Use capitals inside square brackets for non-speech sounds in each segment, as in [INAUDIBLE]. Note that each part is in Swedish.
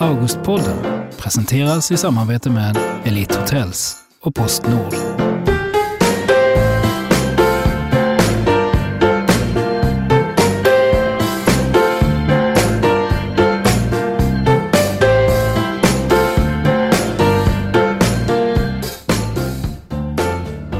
Augustpodden presenteras i samarbete med Elite Hotels och Postnord.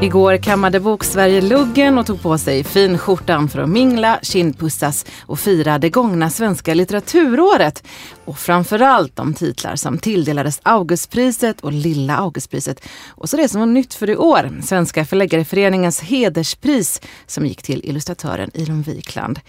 Igår kammade Boksverige luggen och tog på sig finskjortan för att mingla, kindpussas och fira det gångna svenska litteraturåret. Och framförallt de titlar som tilldelades Augustpriset och Lilla Augustpriset. Och så det som var nytt för i år, Svenska förläggareföreningens hederspris som gick till illustratören Ilon Wikland.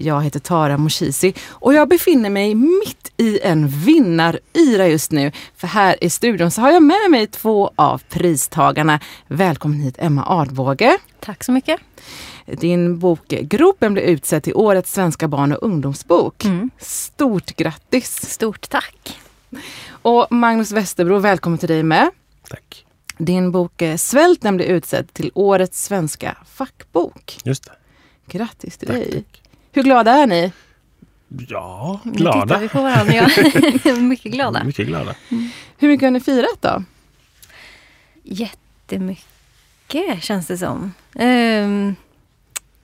Jag heter Tara Moshisi och jag befinner mig mitt i en vinnaryra just nu. För här i studion så har jag med mig två av pristagarna. Välkommen hit Emma Advåge. Tack så mycket. Din bok Gropen blev utsedd till årets svenska barn och ungdomsbok. Mm. Stort grattis! Stort tack! Och Magnus Westerbro, välkommen till dig med. Tack. Din bok Svälten blev utsedd till årets svenska fackbok. Just det. Grattis till tack, dig! Tack. Hur glada är ni? Ja, glada. Nu tittar vi på varandra. Ja. [LAUGHS] [LAUGHS] mycket glada. Mycket glada. Mm. Hur mycket har ni firat då? Jättemycket känns det som. Um,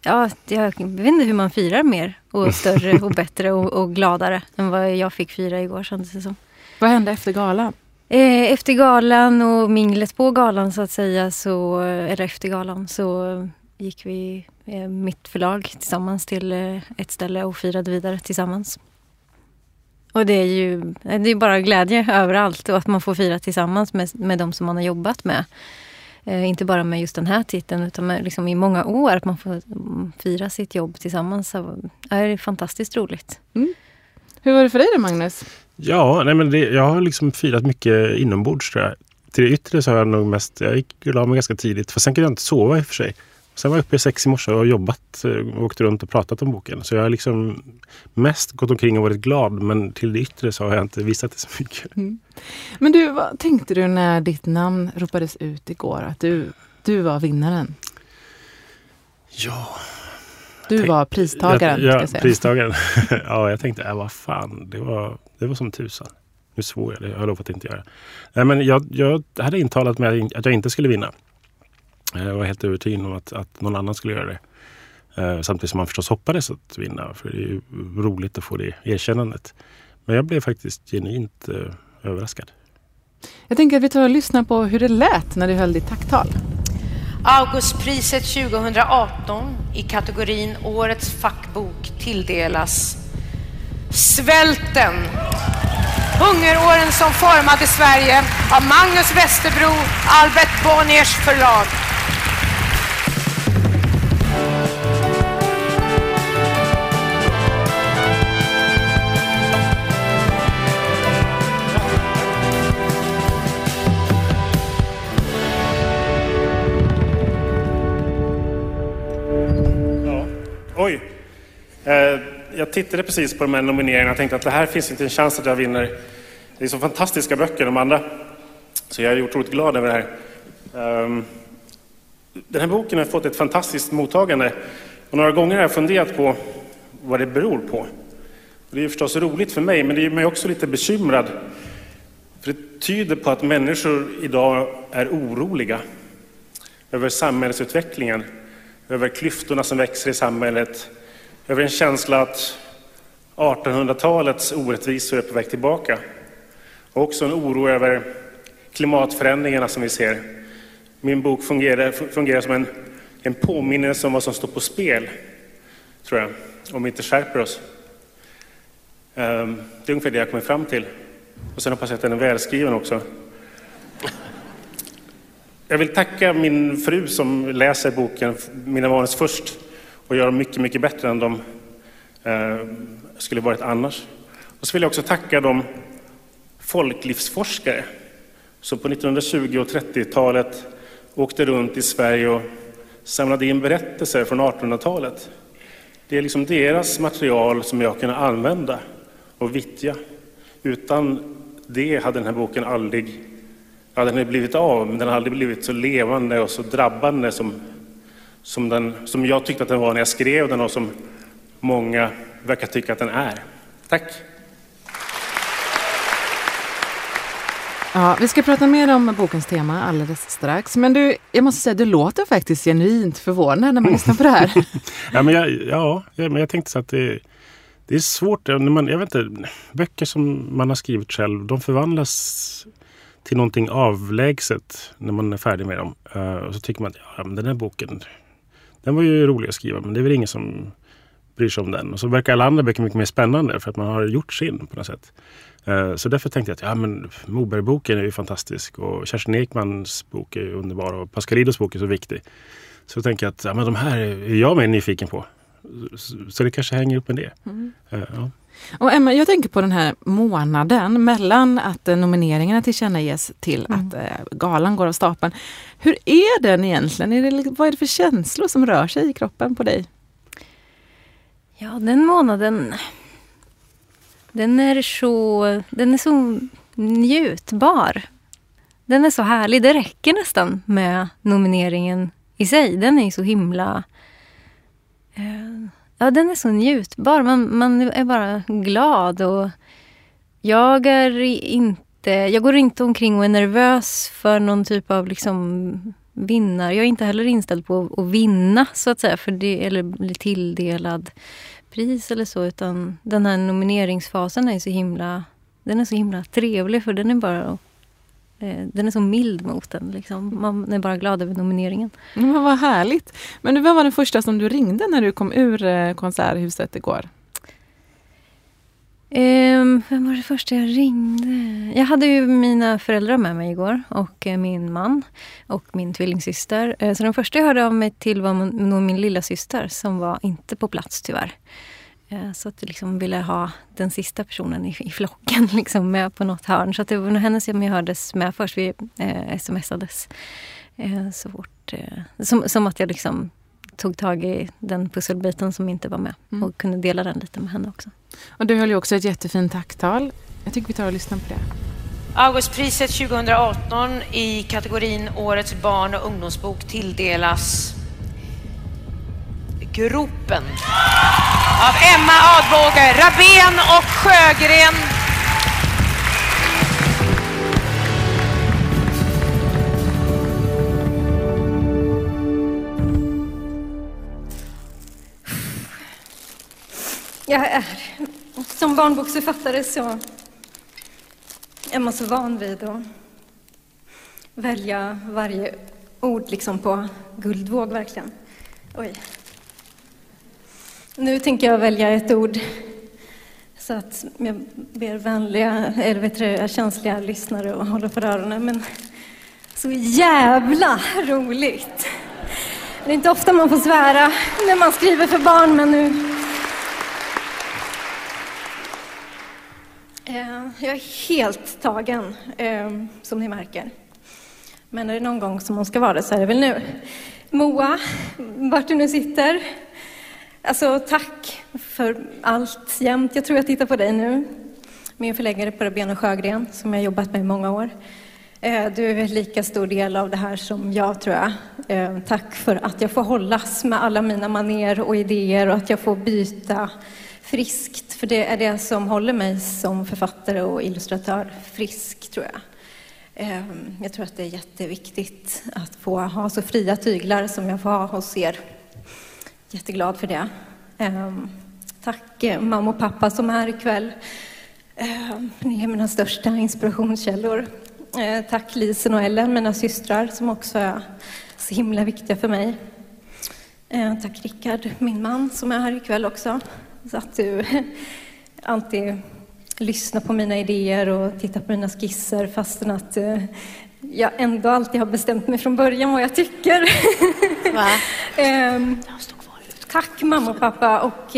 ja, jag vet inte hur man firar mer och större och [LAUGHS] bättre och, och, gladare än vad jag fick fira igår kändes det som. Vad hände efter galan? Eh, efter galan och minglet på galan så att säga, så, eller efter galan, så gick vi Eh, mitt förlag tillsammans till eh, ett ställe och firade vidare tillsammans. Och det är ju det är bara glädje överallt och att man får fira tillsammans med, med de som man har jobbat med. Eh, inte bara med just den här titeln utan med, liksom i många år. Att man får mm, fira sitt jobb tillsammans. Det är fantastiskt roligt. Mm. Hur var det för dig då Magnus? Ja, nej men det, jag har liksom firat mycket inombords tror jag. Till det yttre så har jag nog mest, jag gick och la mig ganska tidigt. För sen kunde jag inte sova i och för sig. Sen var jag uppe i sex i morse och jobbat och eh, åkt runt och pratat om boken. Så jag har liksom mest gått omkring och varit glad men till det yttre så har jag inte visat det så mycket. Mm. Men du, vad tänkte du när ditt namn ropades ut igår? Att du, du var vinnaren? Ja... Du tänk, var pristagaren? Ja, ja pristagaren. [LAUGHS] ja, jag tänkte, äh, vad fan, det var, det var som tusan. Nu svor jag, det jag har lovat att inte göra. Nej, men jag, jag hade intalat mig att jag inte skulle vinna. Jag var helt övertygad om att, att någon annan skulle göra det. Eh, samtidigt som man förstås hoppades att vinna, för det är ju roligt att få det erkännandet. Men jag blev faktiskt genuint eh, överraskad. Jag tänker att vi tar och lyssnar på hur det lät när du höll ditt tacktal. Augustpriset 2018 i kategorin Årets fackbok tilldelas Svälten. Hungeråren som formade Sverige av Magnus Westerbro, Albert Bonniers förlag. Eh, jag tittade precis på de här nomineringarna och tänkte att det här finns inte en chans att jag vinner. Det är så fantastiska böcker, de andra. Så jag är otroligt glad över det här. Ehm, den här boken har fått ett fantastiskt mottagande. Och några gånger har jag funderat på vad det beror på. Det är förstås roligt för mig, men det gör mig också lite bekymrad. För det tyder på att människor idag är oroliga över samhällsutvecklingen över klyftorna som växer i samhället, över en känsla att 1800-talets orättvisor är på väg tillbaka. Och också en oro över klimatförändringarna som vi ser. Min bok fungerar, fungerar som en, en påminnelse om vad som står på spel, tror jag, om vi inte skärper oss. Ehm, det är ungefär det jag kommer fram till. Och sen hoppas jag att den är välskriven också. Jag vill tacka min fru som läser boken Mina manus först och gör dem mycket, mycket bättre än de eh, skulle varit annars. Och så vill jag också tacka de folklivsforskare som på 1920 och 30-talet åkte runt i Sverige och samlade in berättelser från 1800-talet. Det är liksom deras material som jag kunnat använda och vittja. Utan det hade den här boken aldrig hade den blivit av, men den har aldrig blivit så levande och så drabbande som, som, den, som jag tyckte att den var när jag skrev den och som många verkar tycka att den är. Tack! Ja, vi ska prata mer om bokens tema alldeles strax. Men du, jag måste säga, du låter faktiskt genuint förvånad när man lyssnar på det här. [LAUGHS] ja, men jag, ja, men jag tänkte så att det, det är svårt. När man, jag vet inte, böcker som man har skrivit själv, de förvandlas till någonting avlägset när man är färdig med dem. Uh, och så tycker man att ja, men den här boken, den var ju rolig att skriva, men det är väl ingen som bryr sig om den. Och så verkar alla andra böcker mycket mer spännande för att man har gjort sin på något sätt. Uh, så därför tänkte jag att ja, men Moberg-boken är ju fantastisk och Kerstin Ekmans bok är underbar och Pascalidos bok är så viktig. Så jag tänker att ja, men de här är jag mer nyfiken på. Så det kanske hänger upp med det. Mm. Uh, ja. Och Emma, jag tänker på den här månaden mellan att eh, nomineringarna tillkännages till mm. att eh, galan går av stapeln. Hur är den egentligen? Är det, vad är det för känslor som rör sig i kroppen på dig? Ja, den månaden den är så, den är så njutbar. Den är så härlig. Det räcker nästan med nomineringen i sig. Den är så himla... Eh, Ja, den är så njutbar. Man, man är bara glad. och Jag är inte... Jag går inte omkring och är nervös för någon typ av liksom vinnar. Jag är inte heller inställd på att vinna, så att säga, för det, eller bli tilldelad pris eller så. Utan den här nomineringsfasen är så himla, den är så himla trevlig, för den är bara att den är så mild mot den. Liksom. Man är bara glad över nomineringen. Men vad härligt. Men vem var den första som du ringde när du kom ur eh, Konserthuset igår? Um, vem var det första jag ringde? Jag hade ju mina föräldrar med mig igår och eh, min man och min tvillingsyster. Så den första jag hörde av mig till var nog min lilla syster som var inte på plats tyvärr. Eh, så att jag liksom ville ha den sista personen i, i flocken [LAUGHS] liksom med på något hörn. Så att det var nog henne som jag hördes med först. Vi eh, smsades eh, så fort. Eh, som, som att jag liksom tog tag i den pusselbiten som inte var med mm. och kunde dela den lite med henne också. Och du höll ju också ett jättefint tacktal. Jag tycker vi tar och lyssnar på det. Augustpriset 2018 i kategorin Årets barn och ungdomsbok tilldelas Gropen av Emma Adbåge, Rabén och Sjögren. Jag är som barnboksförfattare så är man så van vid att välja varje ord liksom på guldvåg, verkligen. Oj. Nu tänker jag välja ett ord så att jag ber vänliga, eller vet du, känsliga lyssnare att hålla för öronen. Men så jävla roligt! Det är inte ofta man får svära när man skriver för barn, men nu... Eh, jag är helt tagen, eh, som ni märker. Men är det någon gång som hon ska vara det så är det väl nu. Moa, vart du nu sitter, Alltså tack för allt jämt. Jag tror jag tittar på dig nu. Min förläggare på Rabén Sjögren som jag jobbat med i många år. Eh, du är en lika stor del av det här som jag tror jag. Eh, tack för att jag får hållas med alla mina maner och idéer och att jag får byta friskt. För det är det som håller mig som författare och illustratör frisk, tror jag. Eh, jag tror att det är jätteviktigt att få ha så fria tyglar som jag får ha hos er. Jätteglad för det. Ehm, tack eh, mamma och pappa som är här ikväll. Ehm, ni är mina största inspirationskällor. Eh, tack Lisen och Ellen, mina systrar, som också är så himla viktiga för mig. Ehm, tack Rickard, min man, som är här ikväll också. Så att du [LAUGHS] alltid lyssnar på mina idéer och tittar på mina skisser fastän att eh, jag ändå alltid har bestämt mig från början vad jag tycker. Va? [LAUGHS] Tack mamma och pappa och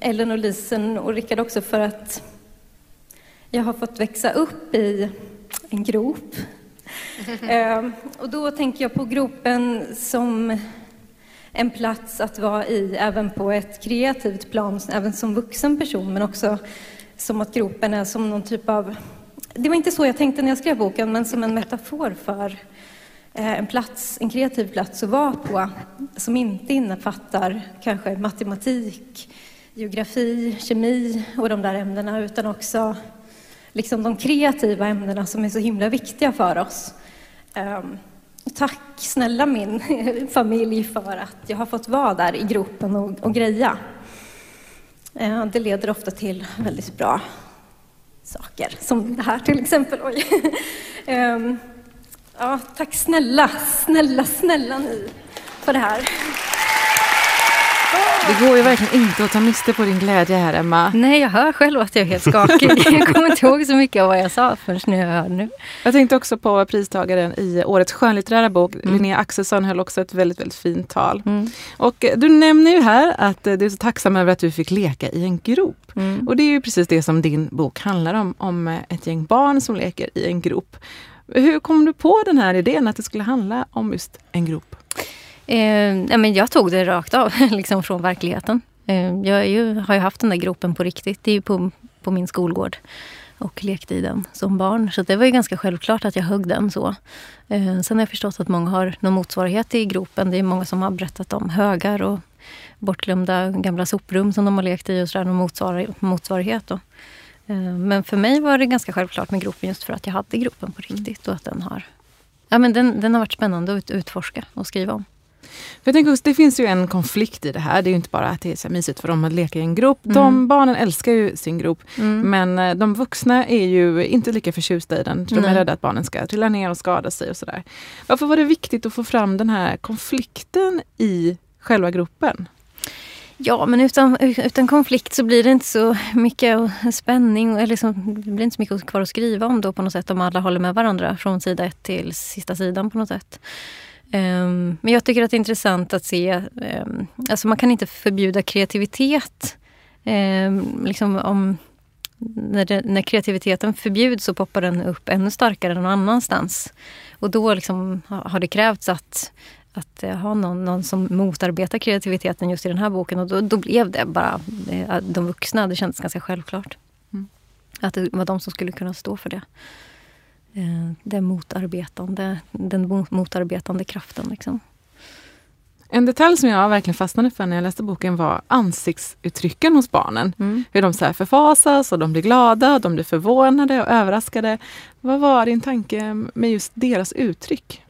Ellen och Lisen och Rickard också för att jag har fått växa upp i en grop. [LAUGHS] Ehm, och då tänker jag på gropen som en plats att vara i, även på ett kreativt plan, även som vuxen person, men också som att gropen är som någon typ av... Det var inte så jag tänkte när jag skrev boken, men som en metafor för Eh, Eh, en plats, en kreativ plats att vara på som inte innefattar kanske matematik, geografi, kemi och de där ämnena utan också liksom de kreativa ämnena som är så himla viktiga för oss. Ehm, tack snälla min [LAUGHS] familj för att jag har fått vara där i gruppen och, och greja. Eh, det leder ofta till väldigt bra saker, som det här till exempel. [LAUGHS] Ehm, ja, tack snälla, snälla, snälla ni för det här. Det går ju verkligen inte att ta miste på din glädje här, Emma. Nej, jag hör själv att jag är helt skakig. [LAUGHS] jag kommer inte ihåg så mycket av vad jag sa förrän nu jag hör nu. Jag tänkte också på pristagaren i årets skönlitterära bok. Mm. Linnea Axelsson höll också ett väldigt, väldigt fint tal. Mm. Och eh, du nämner ju här att eh, du är så tacksam över att du fick leka i en grop. Mm. Och det är ju precis det som din bok handlar om, om eh, ett gäng barn som leker i en grop. Hur kom du på den här idén att det skulle handla om just en grop? Eh, men jag tog det rakt av, [LAUGHS] liksom från verkligheten. Eh, jag ju, har ju haft den där gropen på riktigt. Det är ju på, på min skolgård och lekte i den som barn. Så det var ju ganska självklart att jag högg den så. Eh, sen har jag förstått att många har någon motsvarighet i gropen. Det är många som har berättat om högar och bortglömda gamla soprum som de har lekt i och sådär, någon motsvar motsvarighet. Då. Eh, men för mig var det ganska självklart med gropen just för att jag hade gropen på riktigt och att den har, ja, men den, den har varit spännande att utforska och skriva om. För jag tänker också, det finns ju en konflikt i det här. Det är ju inte bara att det är så mysigt för dem att leka i en grop. Mm. De barnen älskar ju sin grop. Mm. Men eh, de vuxna är ju inte lika förtjusta i den. De är rädda att barnen ska trilla ner och skada sig och sådär. Varför var det viktigt att få fram den här konflikten i själva gruppen? Ja, men utan, utan konflikt så blir det inte så mycket spänning. Eller liksom, det blir inte så mycket kvar att skriva om då på något sätt om alla håller med varandra från sida ett till sista sidan på något sätt. Um, men jag tycker att det är intressant att se, um, alltså man kan inte förbjuda kreativitet. Um, liksom om, när, det, när, kreativiteten förbjuds så poppar den upp ännu starkare någon annanstans. Och då liksom har det krävts att, att ha någon, någon som motarbetar kreativiteten just i den här boken. Och då, då blev det bara eh, de vuxna. Det kändes ganska självklart. Mm. Att det var de som skulle kunna stå för det. Eh, den motarbetande, den motarbetande kraften. Liksom. En detalj som jag verkligen fastnade för när jag läste boken var ansiktsuttrycken hos barnen. Mm. Hur de så förfasas och de blir glada, de blir förvånade och överraskade. Vad var din tanke med just deras uttryck?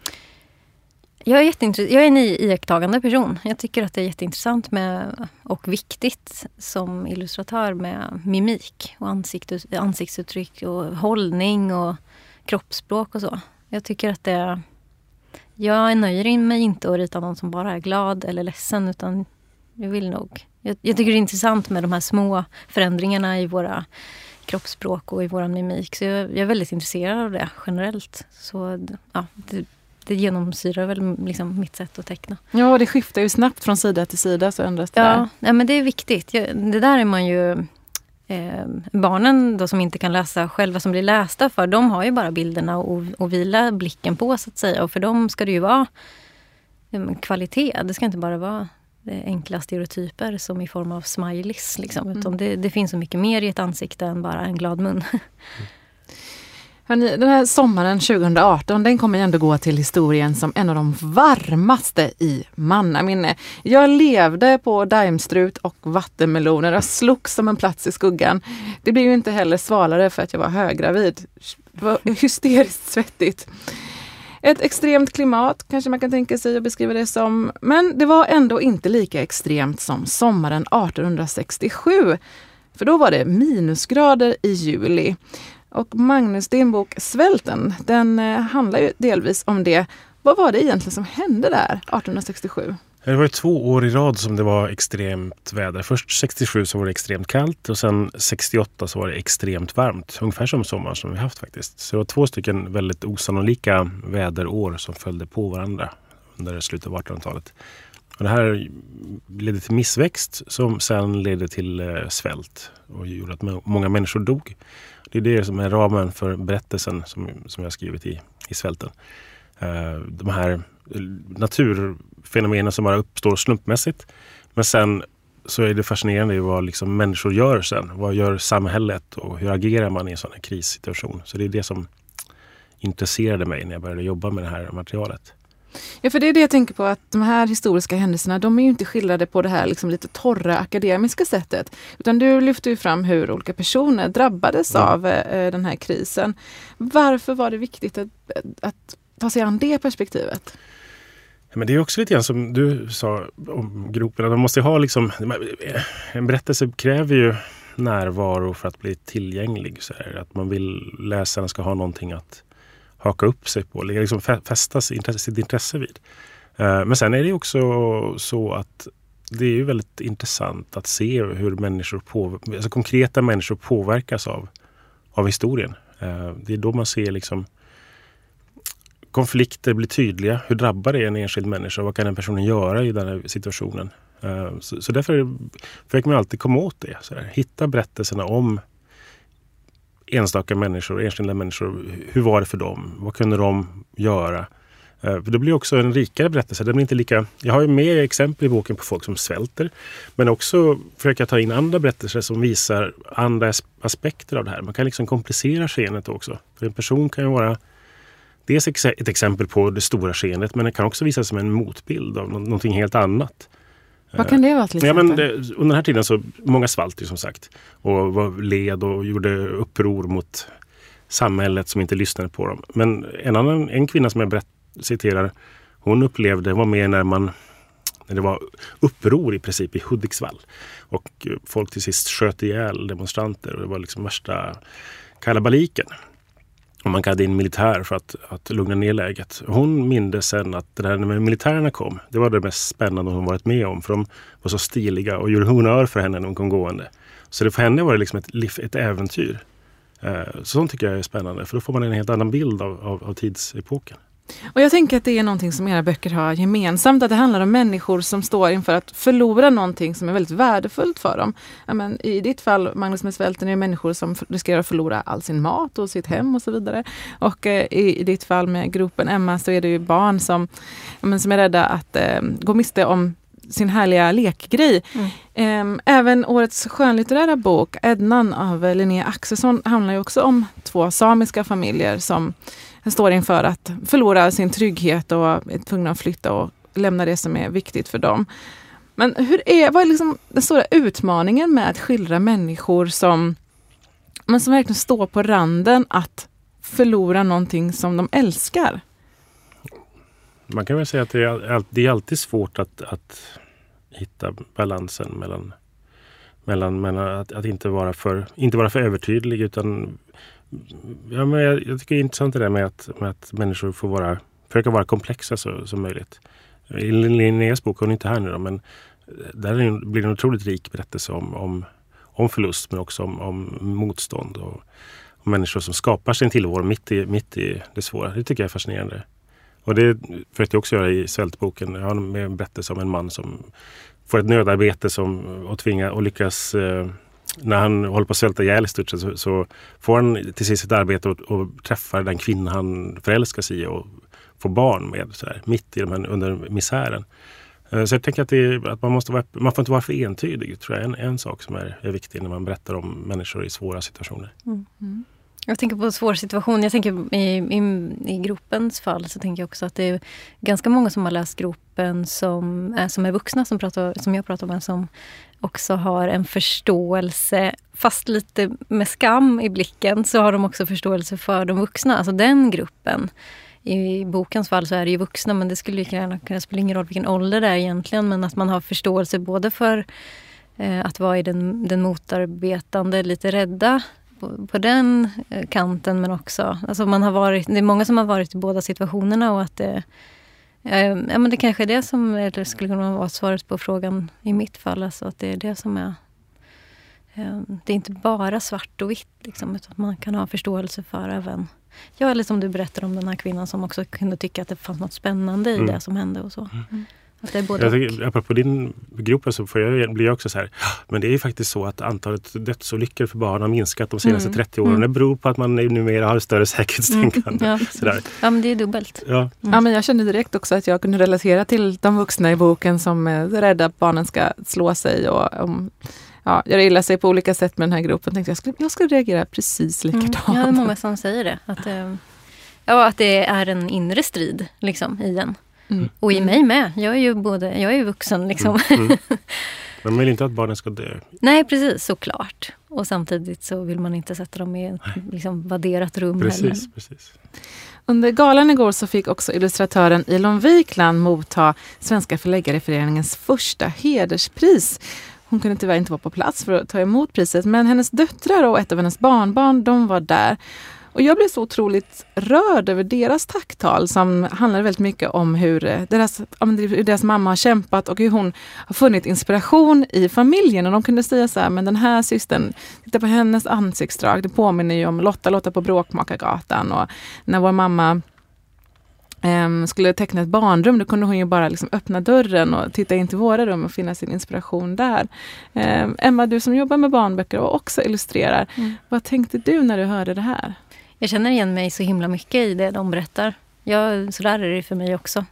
Jag är, jag är en iakttagande person. Jag tycker att det är jätteintressant med, och viktigt som illustratör med mimik och ansiktsuttryck och hållning och kroppsspråk och så. Jag tycker att det... Jag nöjer mig inte att rita någon som bara är glad eller ledsen utan jag vill nog... Jag, jag tycker det är intressant med de här små förändringarna i våra kroppsspråk och i vår mimik. Så jag, jag, är väldigt intresserad av det generellt. Så ja, det, det genomsyrar väl liksom mitt sätt att teckna. Ja, det skiftar ju snabbt från sida till sida så ändras det ja, där. Ja, men det är viktigt. Det där är man ju eh, barnen då som inte kan läsa själva, som blir lästa för, de har ju bara bilderna att vila blicken på så att säga. Och för dem ska det ju vara kvalitet. Det ska inte bara vara eh, enkla stereotyper som i form av smileys. Liksom. Mm. Utan det, det, finns så mycket mer i ett ansikte än bara en glad mun. Hörrni, den här sommaren 2018 den kommer ändå gå till historien som en av de varmaste i mannaminne. Jag levde på daimstrut och vattenmeloner. och slogs som en plats i skuggan. Det blev ju inte heller svalare för att jag var höggravid. Det var hysteriskt svettigt. Ett extremt klimat kanske man kan tänka sig att beskriva det som. Men det var ändå inte lika extremt som sommaren 1867. För då var det minusgrader i juli. Och Magnus, din bok Svälten, den eh, handlar ju delvis om det. Vad var det egentligen som hände där 1867? Det var två år i rad som det var extremt väder. Först 67 så var det extremt kallt och sen 68 så var det extremt varmt. Ungefär som sommaren som vi haft faktiskt. Så det var två stycken väldigt osannolika väderår som följde på varandra under slutet av 1800-talet. Och det här ledde till missväxt som sen ledde till eh, svält och gjorde att många människor dog. Det är det som är ramen för berättelsen som, som jag skrivit i, i Svälten. Eh, de här eh, naturfenomenen som bara uppstår slumpmässigt. Men sen så är det fascinerande vad liksom människor gör sen. Vad gör samhället och hur agerar man i en sån här krissituation? Så det är det som intresserade mig när jag började jobba med det här materialet. Ja, för det är det jag tänker på att de här historiska händelserna, de är ju inte skildrade på det här liksom lite torra akademiska sättet. Utan du lyfter ju fram hur olika personer drabbades Ja. av eh, den här krisen. Varför var det viktigt att, att ta sig an det perspektivet? Men det är också lite grann som du sa om gropen. Att man måste ha liksom, en berättelse kräver ju närvaro för att bli tillgänglig. Så här. Att man vill läsaren ska ha någonting att haka upp sig på, liksom fästa sitt intresse, vid. Eh, men sen är det också så att det är ju väldigt intressant att se hur människor på, alltså konkreta människor påverkas av, av historien. Eh, det är då man ser liksom konflikter blir tydliga. Hur drabbar det en enskild människa? Vad kan den personen göra i den här situationen? Eh, så, så därför försöker man alltid komma åt det. Så här. Hitta berättelserna om enstaka människor, enskilda människor. Hur var det för dem? Vad kunde de göra? Eh, för det blir också en rikare berättelse. Det blir inte lika, jag har ju med exempel i boken på folk som svälter. Men också försöka ta in andra berättelser som visar andra aspekter av det här. Man kan liksom komplicera skenet också. För en person kan ju vara dels ett exempel på det stora skenet men det kan också visa som en motbild av någonting helt annat. Vad kan det vara till Ja, exempel? men det, under den här tiden så många svalt ju som sagt och var led och gjorde uppror mot samhället som inte lyssnade på dem. Men en annan en kvinna som jag berätt, citerar, hon upplevde, var med när man när det var uppror i princip i Hudiksvall. Och folk till sist sköt ihjäl demonstranter och det var liksom värsta kalabaliken. Och man kallade in militär för att, att lugna ner läget. Hon mindes sen att det där när militärerna kom, det var det mest spännande hon varit med om. För de var så stiliga och gjorde honör för henne när hon kom gående. Så det för henne var det liksom ett, ett äventyr. Eh, så sånt tycker jag är spännande för då får man en helt annan bild av, av, av tidsepoken. Och jag tänker att det är någonting som era böcker har gemensamt, att det handlar om människor som står inför att förlora någonting som är väldigt värdefullt för dem. Ja, men I ditt fall, Magnus med svälten, är det människor som riskerar att förlora all sin mat och sitt hem och så vidare. Och eh, i, ditt fall med gropen Emma så är det ju barn som, ja, som är rädda att eh, gå miste om sin härliga lekgrej. Ehm, Även årets skönlitterära bok, Ednan av Linnea Axelsson, handlar ju också om två samiska familjer som står inför att förlora sin trygghet och är tvungna att flytta och lämna det som är viktigt för dem. Men hur är, vad är liksom den stora utmaningen med att skildra människor som, men som verkligen står på randen att förlora någonting som de älskar? Man kan väl säga att det är, det är alltid svårt att, att hitta balansen mellan, mellan, mellan att, att inte, vara för, inte vara för övertydlig utan ja, men jag, jag tycker det är intressant det där med att, med att människor får vara, försöka vara komplexa så, som möjligt. I Linneas bok, hon är inte här nu då, men eh, där blir det en otroligt rik berättelse om, om, om förlust men också om, om motstånd och, och människor som skapar sin tillvaro mitt i, mitt i det svåra. Det tycker jag är fascinerande. Och det försökte jag också göra i Svältboken. Jag har med en berättelse om en man som får ett nödarbete som, och, tvinga, och lyckas eh, när han håller på att svälta ihjäl i stort sett så, så får han till sist ett arbete och, och träffar den kvinna han förälskar sig i och får barn med så där, mitt i de här, under misären. Eh, så jag tänker att, det, är- att man, måste vara, man får inte vara för entydig. tror jag är en, en sak som är, är viktig när man berättar om människor i svåra situationer. Mm, mm. Jag tänker på en svår situation. Jag tänker i, i, i gropens fall så tänker jag också att det är ganska många som har läst gropen som är, som är vuxna, som, pratar, som jag pratar med, som också har en förståelse, fast lite med skam i blicken, så har de också förståelse för de vuxna, alltså den gruppen. I bokens fall så är det ju vuxna, men det skulle ju gärna kunna spela ingen roll vilken ålder det är egentligen, men att man har förståelse både för eh, att vara i den, den motarbetande, lite rädda på, på den eh, kanten men också, alltså man har varit, det är många som har varit i båda situationerna och att det, eh, ja men det kanske är det som eller skulle kunna vara svaret på frågan i mitt fall, alltså att det är det som är eh, det är inte bara svart och vitt liksom, utan man kan ha förståelse för även Ja, eller som du berättade om den här kvinnan som också kunde tycka att det fanns något spännande i Mm. det som hände och så. Att det är både Jag och. tycker, apropå din grupp så får jag, blir jag också så här. Men det är ju faktiskt så att antalet dödsolyckor för barn har minskat de senaste Mm. 30 åren. Mm. Det beror på att man nu- numera har större säkerhetstänkande. Ja, [LAUGHS] Sådär. ja, men det är dubbelt. Ja. Ja, men jag kände direkt också att jag kunde relatera till de vuxna i boken som är rädda att barnen ska slå sig och om, ja, göra illa sig på olika sätt med den här gruppen. Tänkte jag, skulle, jag skulle reagera precis Mm. likadant. Ja, det är många som säger det. Att, eh, ja, att det är en inre strid liksom, i en. Mm. Och i mig med. Jag är ju både, jag är vuxen liksom. Mm. Mm. [LAUGHS] Man vill inte att barnen ska dö. Nej, precis. Såklart. Och samtidigt så vill man inte sätta dem i ett liksom, vadderat rum precis, heller. Precis. Under galan igår så fick också illustratören Ilon Wikland motta Svenska förläggareföreningens första hederspris. Hon kunde tyvärr inte vara på plats för att ta emot priset men hennes döttrar och ett av hennes barnbarn de var där. Och jag blev så otroligt rörd över deras tacktal som handlade väldigt mycket om hur eh, deras, hur deras mamma har kämpat och hur hon har funnit inspiration i familjen. Och de kunde säga så här, men den här systern, titta på hennes ansiktsdrag, det påminner ju om Lotta, Lotta på Bråkmakargatan. Och när vår mamma um, skulle teckna ett barnrum, då kunde hon ju bara liksom öppna dörren och titta in till våra rum och finna sin inspiration där. Um, Emma, du som jobbar med barnböcker och också illustrerar, mm. vad tänkte du när du hörde det här? Jag känner igen mig så himla mycket i det de berättar. Jag, så där är det för mig också.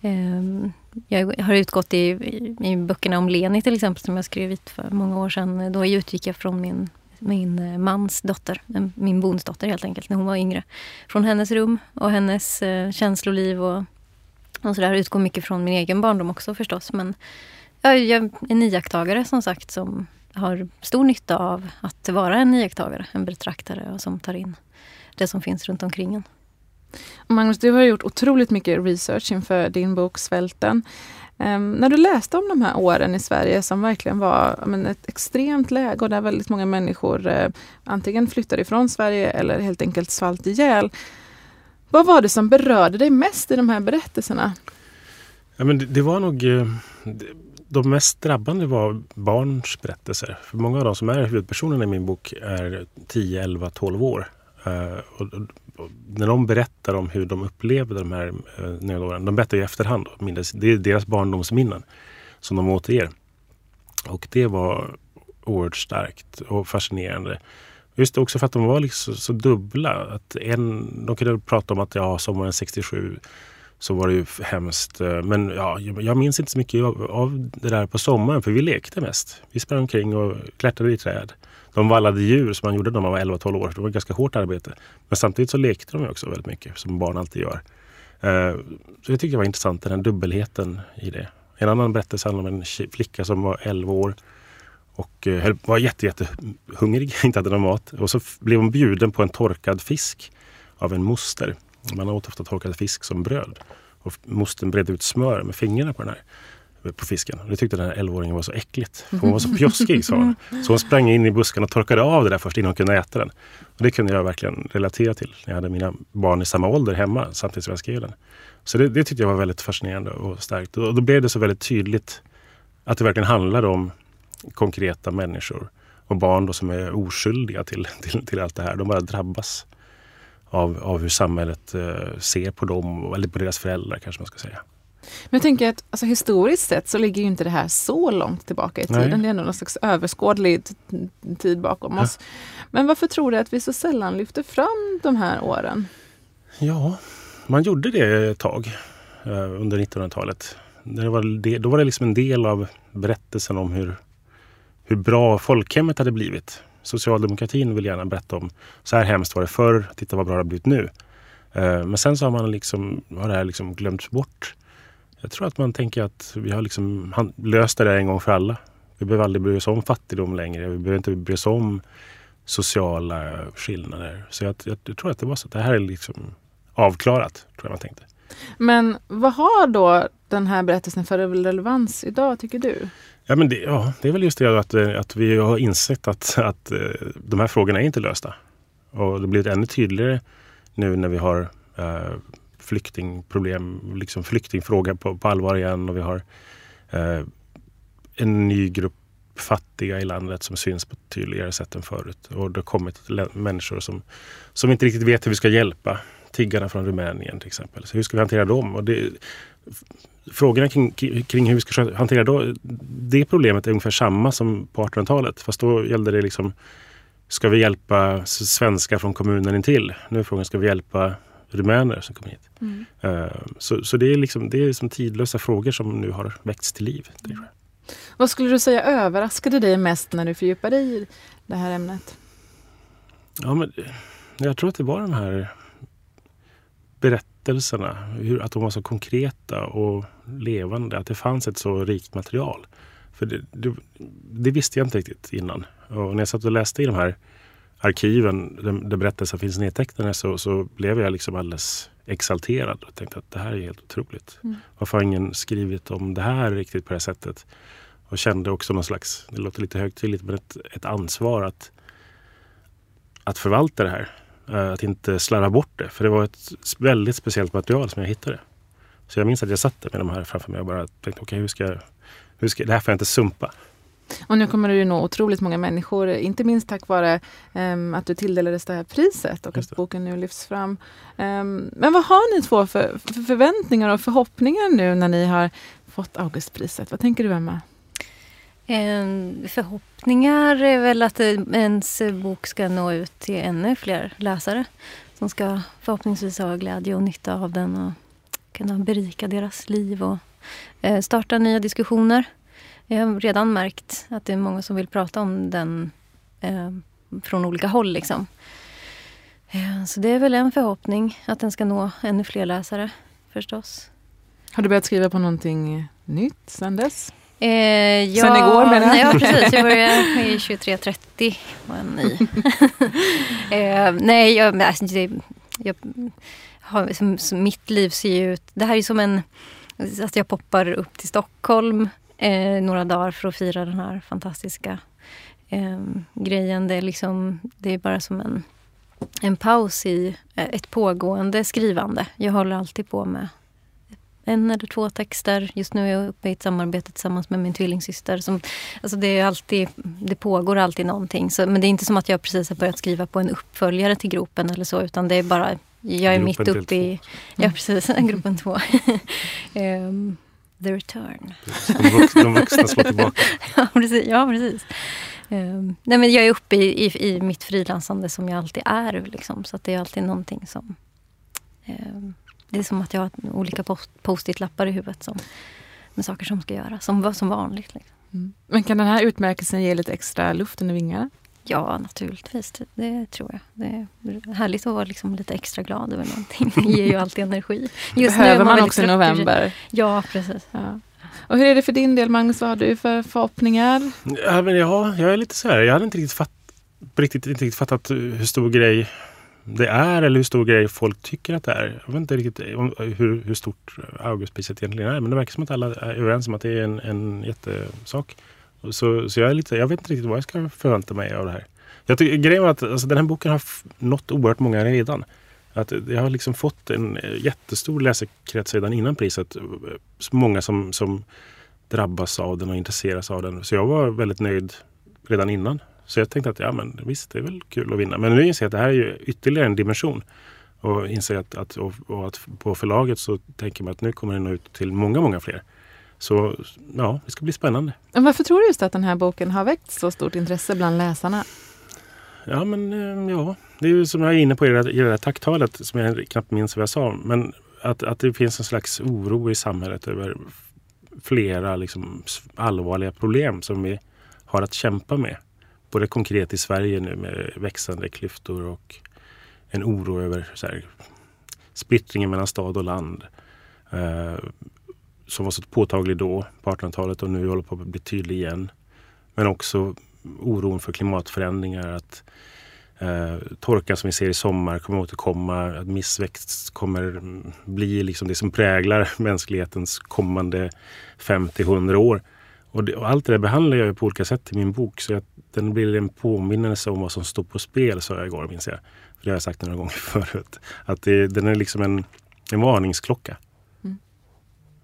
Ehm, jag har utgått i, i, böckerna om Leni till exempel som jag skrev för många år sedan. Då utgick jag från min min eh, mans dotter, eh, min bondsdotter helt enkelt, när hon var yngre. Från hennes rum och hennes eh, känsloliv och, och sådär. Utgår mycket från min egen barndom också förstås. Men jag, jag är en iakttagare som sagt som har stor nytta av att vara en iakttagare, en betraktare och som tar in det som finns runt omkring en. Magnus, du har gjort otroligt mycket research inför din bok Svälten. Um, när du läste om de här åren i Sverige som verkligen var men, ett extremt läge och där väldigt många människor uh, antingen flyttade ifrån Sverige eller helt enkelt svalt ihjäl. Vad var det som berörde dig mest i de här berättelserna? Ja, men det, det var nog... Uh, de mest drabbande var barns berättelser. För många av de som är huvudpersonerna i min bok är 10, 11, 12 år. Uh, och, när de berättar om hur de upplevde de här eh, nödåren, de berättar i efterhand. Det är deras barndomsminnen som de återger. Och det var oerhört starkt och fascinerande. Just också för att de var liksom så dubbla. Att en, de kunde prata om att ja, sommaren 67 så var det ju hemskt. Eh, men ja, jag minns inte så mycket av, av det där på sommaren för vi lekte mest. Vi sprang omkring och klättrade i träd. De vallade djur som man gjorde när man var 11-12 år. Det var ett ganska hårt arbete. Men samtidigt så lekte de också väldigt mycket, som barn alltid gör. Eh, så det tyckte jag var intressant, den här dubbelheten i det. En annan berättelse handlar om en flicka som var 11 år och eh, var jättehungrig, jätte [LAUGHS] inte hade någon mat. Och så blev hon bjuden på en torkad fisk av en moster. Man åt ofta torkad fisk som bröd. Och mostern bredde ut smör med fingrarna på den här på fisken. Det tyckte den här 11-åringen var så äckligt. För hon var så pjoskig sa hon. Så hon sprang in i busken och torkade av det där först innan hon kunde äta den. Och det kunde jag verkligen relatera till när jag hade mina barn i samma ålder hemma samtidigt som jag skrev den. Så det, det tyckte jag var väldigt fascinerande och starkt. Och då blev det så väldigt tydligt att det verkligen handlade om konkreta människor och barn då som är oskyldiga till, [LAUGHS] till, till allt det här. De bara drabbas av, av hur samhället eh, ser på dem, eller på deras föräldrar kanske man ska säga. Men jag tänker att alltså, historiskt sett så ligger ju inte det här så långt tillbaka i tiden. Nej. Det är ändå någon slags överskådlig tid bakom oss. Ja. Men varför tror du att vi så sällan lyfter fram de här åren? Ja, man gjorde det ett tag eh, under 1900-talet. Det var det, då var det liksom en del av berättelsen om hur, hur bra folkhemmet hade blivit. Socialdemokratin vill gärna berätta om så här hemskt var det förr, titta vad bra det har blivit nu. Eh, men sen så har man liksom, har det här liksom glömts bort. Jag tror att man tänker att vi har liksom löst det där en gång för alla. Vi behöver aldrig bry oss om fattigdom längre. Vi behöver inte bry oss om sociala skillnader. Så jag, jag, jag tror att det var så det här är liksom avklarat, tror jag man tänkte. Men vad har då den här berättelsen för relevans idag, tycker du? Ja, men det, ja, det är väl just det att, att vi har insett att, att eh, de här frågorna är inte lösta. Och det blir ännu tydligare nu när vi har uh, flyktingproblem, liksom flyktingfråga på, på allvar igen och vi har eh, en ny grupp fattiga i landet som syns på ett tydligare sätt än förut. Och det har kommit människor som, som inte riktigt vet hur vi ska hjälpa. Tiggarna från Rumänien till exempel. Så hur ska vi hantera dem? Och det, frågorna kring, kring hur vi ska hantera då, det problemet är ungefär samma som på 1800-talet. Fast då gällde det liksom, ska vi hjälpa svenskar från kommunen intill? Nu är frågan, ska vi hjälpa rumäner som kommer hit. Mm. Uh, så, så det är liksom, det är liksom tidlösa frågor som nu har väckts till liv. Mm. Vad skulle du säga överraskade dig mest när du fördjupade dig i det här ämnet? Ja, men, jag tror att det var de här berätt, berättelserna, hur, att de var så konkreta och levande. Att det fanns ett så rikt material. För det, det, det visste jag inte riktigt innan. Och när jag satt och läste i de här arkiven där, berättelser finns nedtecknade så, så blev jag liksom alldeles exalterad och tänkte att det här är helt otroligt. Mm. Varför har ingen skrivit om det här riktigt på det här sättet? Och kände också någon slags, det låter lite högtidligt, men ett, ett ansvar att, att förvalta det här. Eh, att inte slarva bort det. För det var ett väldigt speciellt material som jag hittade. Så jag minns att jag satt där med de här framför mig och bara tänkte, okej okay, hur, ska, hur ska, det här får jag inte sumpa. Och nu kommer du ju nå otroligt många människor, inte minst tack vare um, att du tilldelades det här priset och att boken nu lyfts fram. Um, men vad har ni två för, för, förväntningar och förhoppningar nu när ni har fått Augustpriset? Vad tänker du Emma? Um, förhoppningar är väl att ens bok ska nå ut till ännu fler läsare som ska förhoppningsvis ha glädje och nytta av den och kunna berika deras liv och uh, starta nya diskussioner. Jag har redan märkt att det är många som vill prata om den eh, från olika håll. Liksom. Eh, så det är väl en förhoppning att den ska nå ännu fler läsare förstås. Har du börjat skriva på någonting nytt sen dess? Eh, ja, sen igår menar jag? Ja, precis. Jag började i 23.30 var ny. [LAUGHS] eh, nej, jag, alltså, det, jag har, som, som mitt liv ser ju ut... Det här är som en... Att jag poppar upp till Stockholm eh, några dagar för att fira den här fantastiska eh, grejen. Det är, liksom, det är bara som en, en paus i eh, ett pågående skrivande. Jag håller alltid på med en eller två texter. Just nu är jag uppe i ett samarbete tillsammans med min tvillingsyster. Som, alltså det, är alltid, det pågår alltid någonting. Så, men det är inte som att jag precis har börjat skriva på en uppföljare till gropen eller så. Utan det är bara, jag är gruppen mitt uppe i... Ja, precis. [LAUGHS] gruppen två. um, [LAUGHS] The Return. De vuxna, de vuxna slår tillbaka. [LAUGHS] ja, precis. Ja, precis. Um, nej, men jag är uppe i, i, i mitt frilansande som jag alltid är. Liksom, så att det är alltid någonting som... Um, det är som att jag har olika post-it-lappar i huvudet som, med saker som ska göras, som, som vanligt. Liksom. Mm. Men kan den här utmärkelsen ge lite extra luft under vingarna? Ja, naturligtvis. Det tror jag. Det är härligt att vara liksom lite extra glad över någonting. Det ger ju alltid energi. Just behöver man, man också i november. Ja, precis. Ja. Och hur är det för din del Magnus? Vad har du för förhoppningar? Ja, men ja, jag är lite så här. Jag hade inte riktigt, fatt, riktigt, inte riktigt fattat hur stor grej det är eller hur stor grej folk tycker att det är. Jag vet inte riktigt hur, hur stort Augustpriset egentligen är men det verkar som att alla är överens om att det är en, en jättesak. Så, så jag, är lite, jag vet inte riktigt vad jag ska förvänta mig av det här. Jag tycker, grejen var att alltså, den här boken har nått oerhört många redan. Att jag har liksom fått en eh, jättestor läsekrets redan innan priset. Eh, många som, som drabbas av den och intresseras av den. Så jag var väldigt nöjd redan innan. Så jag tänkte att ja men visst, det är väl kul att vinna. Men nu inser jag att det här är ju ytterligare en dimension. Och inser att, att, och, och att på förlaget så tänker man att nu kommer den nå ut till många, många fler. Så ja, det ska bli spännande. Men varför tror du just att den här boken har väckt så stort intresse bland läsarna? Ja, men eh, ja, det är ju som jag är inne på i det, i det där tacktalet som jag knappt minns vad jag sa. Men att, att det finns en slags oro i samhället över flera liksom, allvarliga problem som vi har att kämpa med. Både konkret i Sverige nu med växande klyftor och en oro över så här, splittringen mellan stad och land. Uh, som var så påtaglig då på 1800-talet och nu håller på att bli tydlig igen. Men också oron för klimatförändringar, att eh, torkan som vi ser i sommar kommer återkomma, att missväxt kommer bli liksom det som präglar [LAUGHS] mänsklighetens kommande 50-100 år. Och, det, och, allt det där behandlar jag på olika sätt i min bok så att den blir en påminnelse om vad som står på spel, sa jag igår minns jag. För det har jag sagt några gånger [LAUGHS] förut. Att det, den är liksom en, en varningsklocka.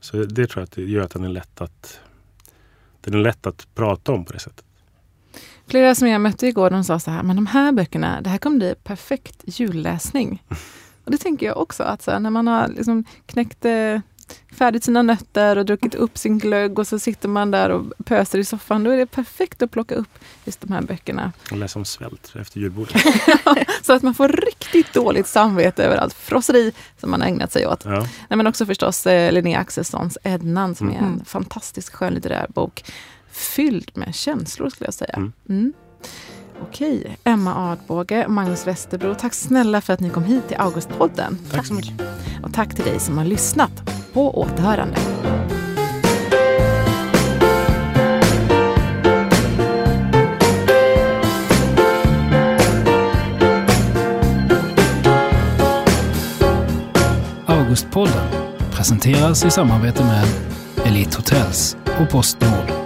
Så det tror jag att det gör att den är lätt att, den är lätt att prata om på det sättet. Flera som jag mötte igår de sa så här, men de här böckerna, det här kommer bli perfekt julläsning. [LAUGHS] Och det tänker jag också, att så här, när man har liksom knäckt eh, färdigt sina nötter och druckit upp sin glögg och så sitter man där och pöser i soffan. Då är det perfekt att plocka upp just de här böckerna. [LAUGHS] Och läsa om svält efter julbordet. så att man får riktigt dåligt samvete över allt frosseri som man har ägnat sig åt. Ja. Nej, men också förstås eh, Linnea Axelssons Ednan som mm. är en mm. fantastisk skönlitterär bok. Fylld med känslor skulle jag säga. Mm. Mm. Okej, Emma Adbåge och Magnus Westerbro, tack snälla för att ni kom hit till Augustpodden. Tack så mycket. Och tack till dig som har lyssnat. På återhörande. Augustpodden presenteras i samarbete med Elite Hotels och Postnord.